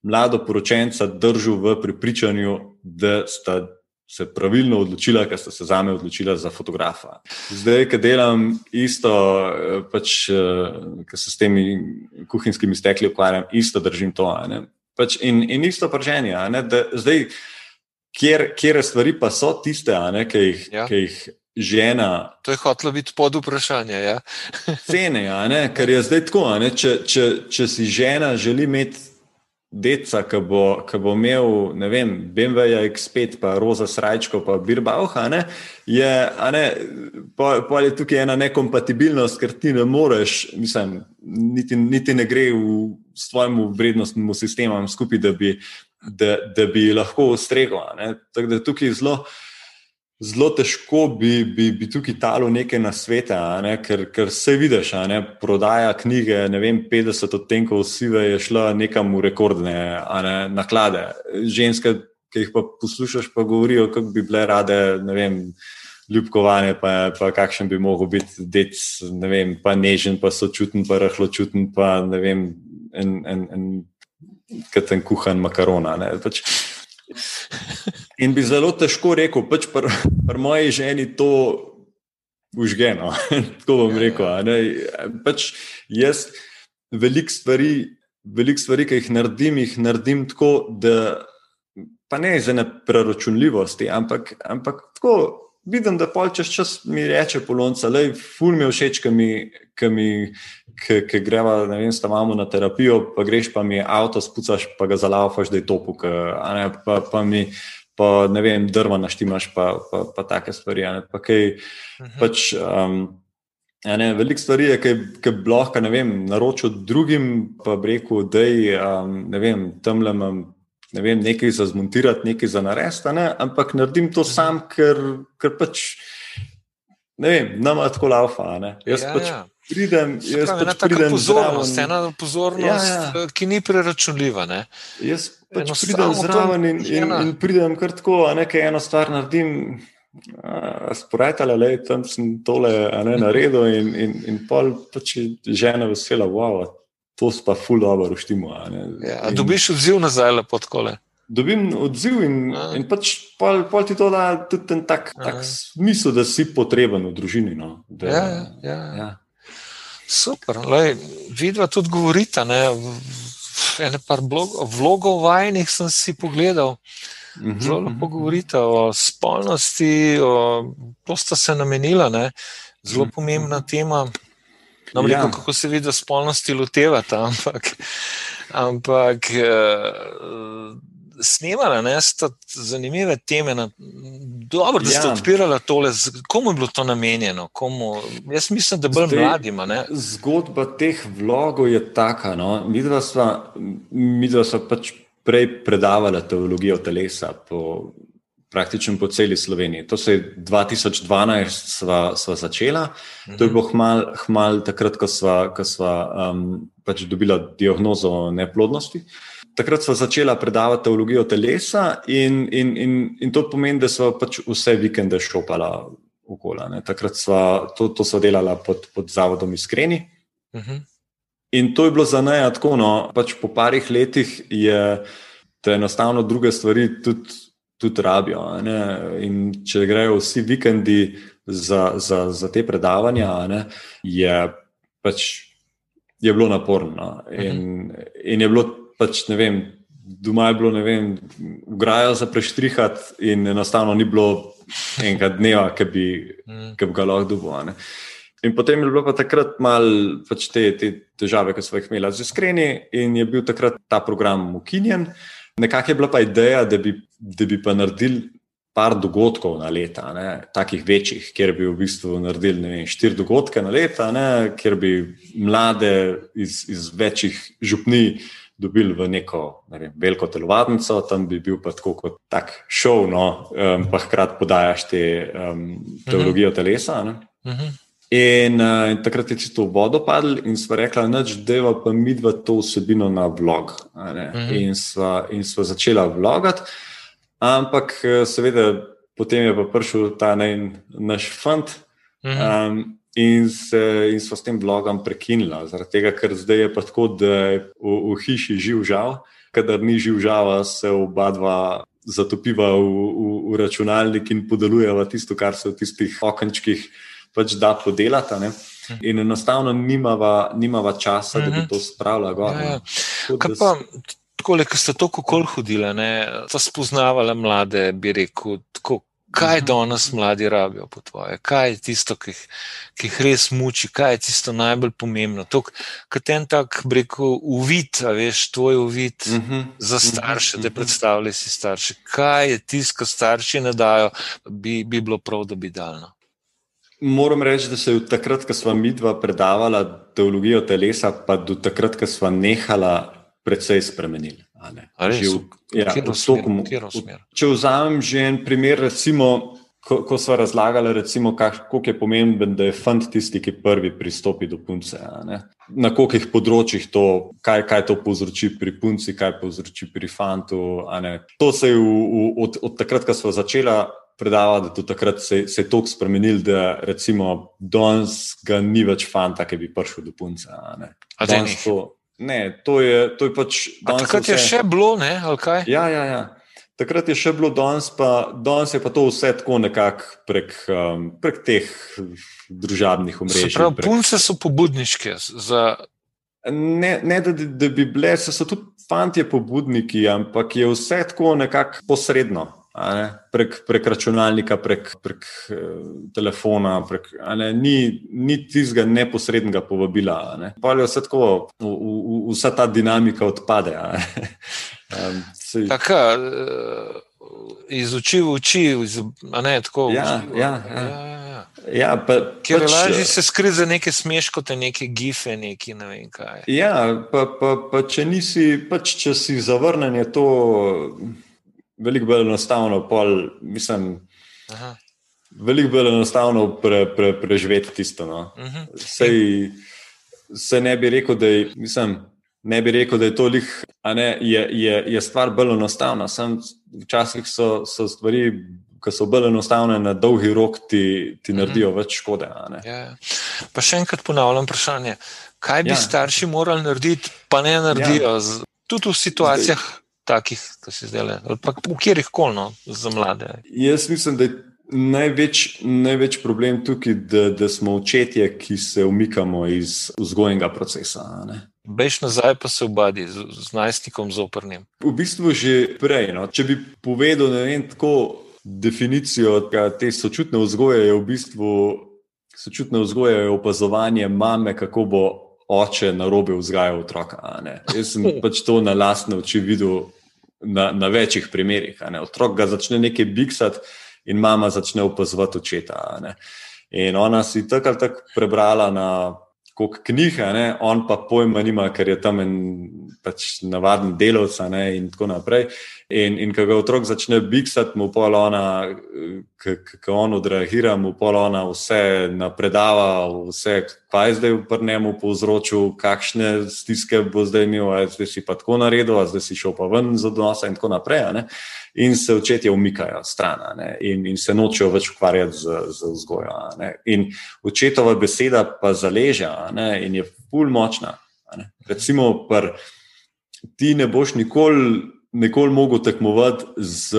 mlado poročenca držal v prepričanju, da sta se pravilno odločila, ker sta se za me odločila za fotografa. Zdaj, ki delam isto, pač, ki se s temi kuhinjskimi stekli ukvarjam, isto držim to. Pač in, in isto prženje. Zdaj, kjer, kjer stvari pa so tiste, ki jih, ja. jih žena. To je hotlo biti pod vprašanje. Ja? cene, ker je zdaj tako. Če, če, če si žena želi imeti deca, ki bo, bo imel, ne vem, BMW X5, pa Roza Srajčko, pa Birbauha, ne, je, ne, pa, pa je tukaj ena nekompatibilnost, ker ti ne moreš, mislim, niti, niti ne gre v svojemu vrednostnemu sistemu skupaj, da bi, da, da bi lahko ustregla. Tako da tukaj je zelo zelo težko bi, bi, bi tukaj talo nekaj na svete, ne? ker, ker se vidiš, ne? prodaja knjige, ne vem, 50 odtenkov sive je šla nekam v rekordne ne? naklade. Ženske, ki jih pa poslušaš, pa govorijo, kako bi bile rade, ne vem. Ljubkovanje, pa, pa kakšen bi lahko bil dec, ne vem, pa nežen, pa sočuten, pa rahločuten, pa ne vem, en, en, en, kot en kuhan makarona. Pač, In bi zelo težko rekel, pač pri pr moji ženi to užgeno. Tako bom ja, rekel. Ja. Pač jaz veliko stvari, velik stvari, ki jih naredim, jih naredim tako, da pa ne iz ene preračunljivosti, ampak, ampak tako vidim, da pol čez čas mi reče polonca, le ful mi je všeč, ki mi, ki mi ki greva, ne vem, stavamo na terapijo, pa greš pa mi avto, spucaš pa ga zalaufaš, da je to puk, pa, pa mi pa ne vem, drva naštimaš, pa, pa, pa take stvari. Pa kaj, uh mhm. -huh. pač, um, Ne, veliko stvari je, ki bi lahko naročil drugim, pa bi rekel, da je um, tam le imam ne vem, nekaj za zmontirati, nekaj za narediti, ne? ampak naredim to sam, ker, ker pač ne vem, nama tako laufa. Jaz ja, pač ja. pridem, jaz pravi, pač pridem pozornost, zraven. ena pozornost, ja, ja. ki ni preračunljiva. Ne? Jaz pač eno pridem zraven in, in, in pridem kar tako, nekaj eno stvar naredim. Sporajtale, le tam sem tole ne, naredil, in, in, in pol pač žena vesela, wow, to pa ful dobro uštimo. Ja, dobiš odziv nazaj, lepo tako. Dobim odziv in, in pač pol, pol ti to da tudi ten tak, tak smisel, da si potreben v družini. No, da, ja, ja, ja. ja. Super, vidva tudi govorita. Ne? Ene par vlogov vajnih sem si pogledal. Mhm, Zelo lepo mhm. govorite o spolnosti, o, to sta se namenila, ne? zelo mhm, pomembna tema. No, ja. rekel, kako se vidi, da spolnosti lotevata, ampak, ampak uh, snemala ne, sta zanimive teme. Na, dobro, da ste ja. odpirali tole. Komu je bilo to namenjeno? Komu? Jaz mislim, da bolj Zdaj, mladima. Ne. Zgodba teh vlogov je taka. No. Mi dva sva pač prej predavala teologijo telesa. Po, praktično po celi Sloveniji. To se je 2012 sva, sva začela, mhm. to je bilo hmal, hmal takrat, ko sva, ko sva um, pač dobila diagnozo neplodnosti. Takrat sva začela predavati teologijo telesa, in, in, in, in to pomeni, da sva pač vse vikende šopala okoli. Takrat sva to, to sva delala pod, pod zavodom Iskreni. Uh mhm. -huh. In to je bilo za naj tako. No, pač po parih letih je to enostavno druge stvari tudi tudi rabijo. In če grejo vsi vikendi za, za, za te predavanja, ne, je pač je bilo naporno. No. In, uh -huh. in je bilo pač, ne vem, doma je bilo, ne vem, ugrajo za preštrihati, in enostavno ni bilo enega dneva, ki bi, uh -huh. bi ga lahko duboval. In potem je bilo pa takrat malo pač te, te težave, ki smo jih imeli z iskreni, in je bil takrat ta program ukinjen. Nekako je bila pa ideja, da bi, da bi pa naredili par dogodkov na leta, ne, takih večjih, kjer bi v bistvu naredili vem, štiri dogodke na leta, ne, kjer bi mlade iz, iz večjih župni dobili v neko ne vem, veliko telovadnico, tam bi bil pa tako kot tak šov, no, um, pa hkrati podajaš te um, teologijo telesa. Ne. Mhm. In, uh, in takrat je čisto v vodo padlo, in smo rekli, da je pa mi dva to vsebino na vlog. Uh mhm. -huh. In smo začela vlogati. Ampak, eh, seveda, potem je pa prišel ta ne, naš fant mhm. um, in, se, in smo s tem blogom prekinili. Zaradi tega, ker zdaj je pa tako, da je v, v hiši živ žal, kadar ni živ žal, se oba dva. Zatopiva v, v, v računalnik in podeljujeva tisto, kar se v tistih okenčkih pač da podelati. Ne? In enostavno nimava, nimava časa, da bi mhm. to spravila gor. Ja, ja. Kaj pa, tako, ki ste tako kol hodili, da spoznavali mlade, bi rekel, tako, kaj mhm. danes mladi rabijo po tvoje, kaj je tisto, ki, ki jih res muči, kaj je tisto najbolj pomembno. Kot en tak, bi rekel, uvid, veš, tvoj uvid uh mhm. -huh. za mhm. starše, uh -huh. da predstavljaj si starše. Kaj je tisto, kar starši ne dajo, bi, bi bilo prav, da bi dal. No? Moram reči, da se je od takrat, ko smo mi dva predavala teologijo telesa, pa do takrat, ko smo nehala precej spremenili. Ja, če vzamem že en primer, recimo, ko, ko smo razlagali, kako je pomemben, da je fant tisti, ki prvi pristopi do punce. Na kolikih področjih to, kaj, kaj to povzroči pri punci, kaj povzroči pri fantu. To se je v, v, od, od takrat, ko smo začeli. Predava, da do takrat se, se je toliko spremenil, da recimo danes ga ni več fanta, ki bi prišel do punce. Danes to, Ne, to je, to je pač. Takrat vse... je še bilo, ne, ali kaj? Ja, ja, ja. Takrat je še bilo, danes pa, danes je pa to vse tako nekako prek, um, prek teh družabnih omrežij. Prav, prek... Punce so pobudniške. Za... Ne, ne da, da bi bile, so tudi fanti pobudniki, ampak je vse tako nekako posredno prek, prek računalnika, prek, prek uh, telefona, prek, ne, ni, ni tistega neposrednega povabila. Pa je vse tako, v, v, vsa ta dinamika odpade. um, Tako, uh, iz oči v oči, iz, ne, tako, ja, v, ja, ja. ja, ja. Ja, pa, Ker pač, lažje se skriti za neke smeškote, neke gife, neki ne vem kaj. Ja, pa, pa, pa če nisi, pač če si zavrnen, je to veliko bolj enostavno, pol, mislim, veliko bolj enostavno pre, pre, preživeti tisto. No. Uh -huh. Sej, se ne bi rekel, da je, mislim, ne bi rekel, da je to lih, ne, je, je, je stvar bolj enostavna. Sam včasih so, so stvari. Ki so bolj enostavne, na dolgi rok ti, ti naredijo mm -hmm. več škode. Ja, ja. Pa še enkrat ponavljam vprašanje. Kaj bi ja. starši morali narediti, pa ne naredijo, ja. tudi v situacijah, Zdaj takih, ki se zdaj le, ali pa v kjerih kolno za mlade? Jaz mislim, da je največ, največ problem tukaj, da, da smo očetje, ki se umikamo iz vzgojnega procesa. Bež nazaj, pa se obadi z, z najstnikom zoprnim. V bistvu že prej. No. Če bi povedal, ne vem, tako definicijo te sočutne vzgoje, je v bistvu sočutne vzgoje opazovanje mame, kako bo oče na robe vzgaja otroka. Jaz sem pač to na lastne oči videl na, na večjih primerih. Otrok ga začne nekaj biksati in mama začne opazovati očeta. In ona si tako ali tako prebrala na kot knjiga, ne? on pa pojma nima, ker je tam en pač navaden delovec in tako naprej. In, in ko ga otrok začne biksati, mu pol ona, ko on odreagira, mu pol ona vse napredava, vse, kaj je zdaj v njemu povzročil, kakšne stiske bo zdaj imel, zdaj si pa tako naredil, zdaj si šel pa ven z odnosa in tako naprej in se očetje umikajo stran in, in se nočejo več ukvarjati z, z vzgojo. In očetova beseda pa zaleže in je pul močna. Recimo, pr, ti ne boš nikoli, nikoli mogel tekmovati z,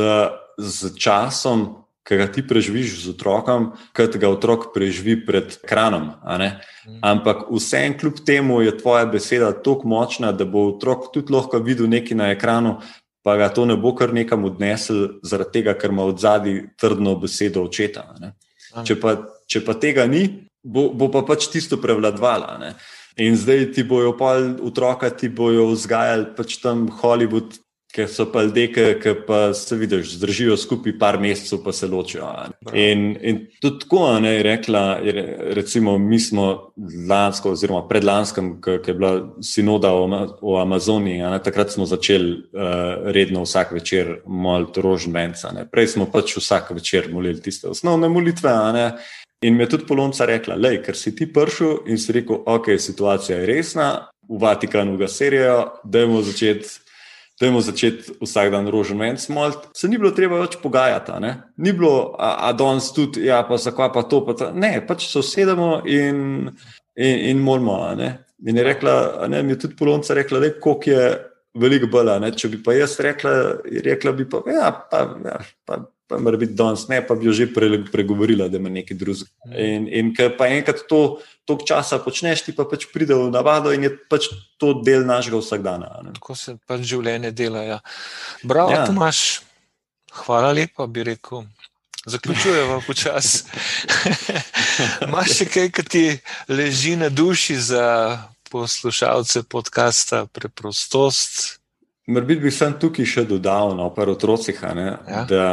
z časom ki ga ti preživiš z otrokom, kot ga otrok preživi pred ekranom. Mhm. Ampak vsem, kljub temu, je tvoja beseda tako močna, da bo otrok tudi lahko videl nekaj na ekranu, pa ga to ne bo kar nekam odnesel, zaradi tega, ker ima od zadaj trdno besedo očeta. Če pa, če pa tega ni, bo, bo pa pač tisto prevladovala. In zdaj ti bojo pa otroka, ti bojo vzgajali pač tam Hollywood, ker so pa ljudje, ki pa se vidiš, zdržijo skupaj par mesecev, pa se ločijo. In, in tudi tako ne, je rekla, recimo, mi smo lansko, oziroma predlanskem, ki je bila sinoda o, o Amazoniji, ne, takrat smo začeli uh, redno vsak večer moliti rožnvenca. Prej smo pač vsak večer molili tiste osnovne molitve. In mi je tudi polonca rekla, da ker si ti prišel in si rekel, ok, situacija je resna, v Vatikanu ga serijo, da je mu začeti Dajmo začeti vsak dan rožen ven, smolt. Se ni bilo treba več pogajati, ni bilo, a, a danes tudi, ja, pa zakva pa to, pa. Ne, pač se usedemo in, in, in moramo. In je rekla, ne, mi je tudi polonca rekla, da je koliko je veliko bolj. Če bi pa jaz rekla, rekla bi pa, ja, pa, ja, pa pa mora biti danes, ne pa bi jo že pre, pregovorila, da ima nekaj drugega. Mhm. In, in ker pa enkrat to toliko časa počneš, ti pa pač pride v navado in je pač to del našega vsakdana. Tako se pač življenje dela. Ja. Bravo, ja. Tomaš, hvala lepa, bi rekel. Zaključujemo počasi. Imaš še kaj, ki ti leži na duši za poslušalce podcasta Preprostost? Morda bi sem tukaj še dodal, no, pa otrocih, ja. da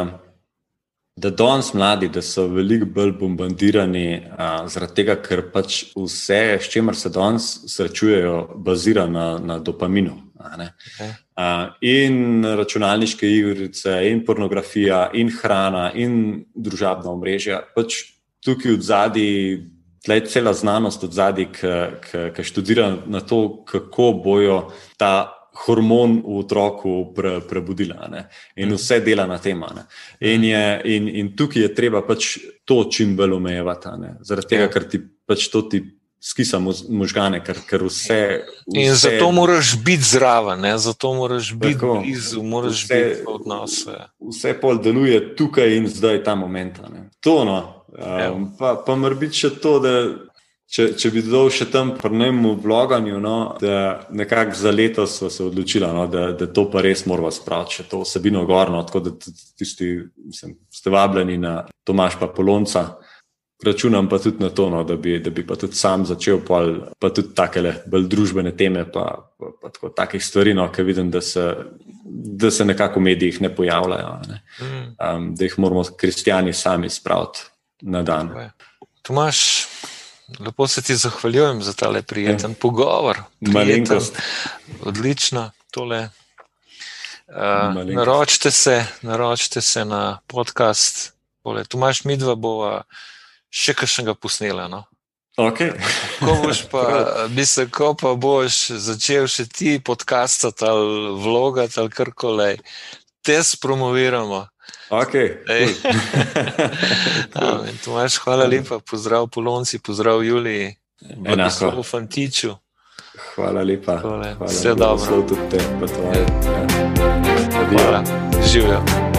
da danes mladi, da so veliko bolj bombardirani, uh, zaradi tega, ker pač vse, s čimer se danes srečujejo, bazira na, na dopaminu. Okay. Uh, in računalniške igrice, in pornografija, in hrana, in družabna omrežja. Pač tukaj od zadaj, tle je cela znanost od zadaj, ki študira na to, kako bojo ta hormon v otroku pre, prebudila ne? in mhm. vse dela na tem. In, in, in tukaj je treba pač to čim bolj omejevati, zaradi tega, ja. ker ti pač to ti. Skisa možgane, ker, ker vse, vse. In zato moraš biti zraven, ne? zato moraš biti blizu, moraš vse, biti odnose. Vse pol deluje tukaj in zdaj, ta moment. To, no. Um, pa pa mora biti še to, da Če, če bi dodal še tam prnemu vloganju, no, da nekako za leto smo se odločili, no, da, da to pa res moramo spraviti, še to osebino gorno, tako da tisti, mislim, ste vabljeni na Tomaš pa Polonca. Računam pa tudi na to, no, da, bi, da bi pa tudi sam začel, pol, pa tudi take bolj družbene teme, pa, pa, pa tako takih stvari, no, ki vidim, da se, da se nekako v medijih ne pojavljajo, ne. Um, da jih moramo kristijani sami spraviti na dan. Tomaš, Lepo se ti zahvaljujem za ta prijeten ja. pogovor. Prijeten, odlično tole. Uh, naročite, se, naročite se na podcast. Tole. Tu imaš midva, bo še kakšnega posnela. No? Okay. ko boš pa, mislim, ko pa boš začel še ti podcastati ali vlogati ali karkoli, te spromoviramo. Okay, cool. Tomaš, hvala lepa, pozdrav Polonci, pozdrav Juliji, enako v Fantiču. Hvala lepa. Hvala. Vse dobro. Vse tudi te, pa tvoje. Ja. Hvala. Živijo.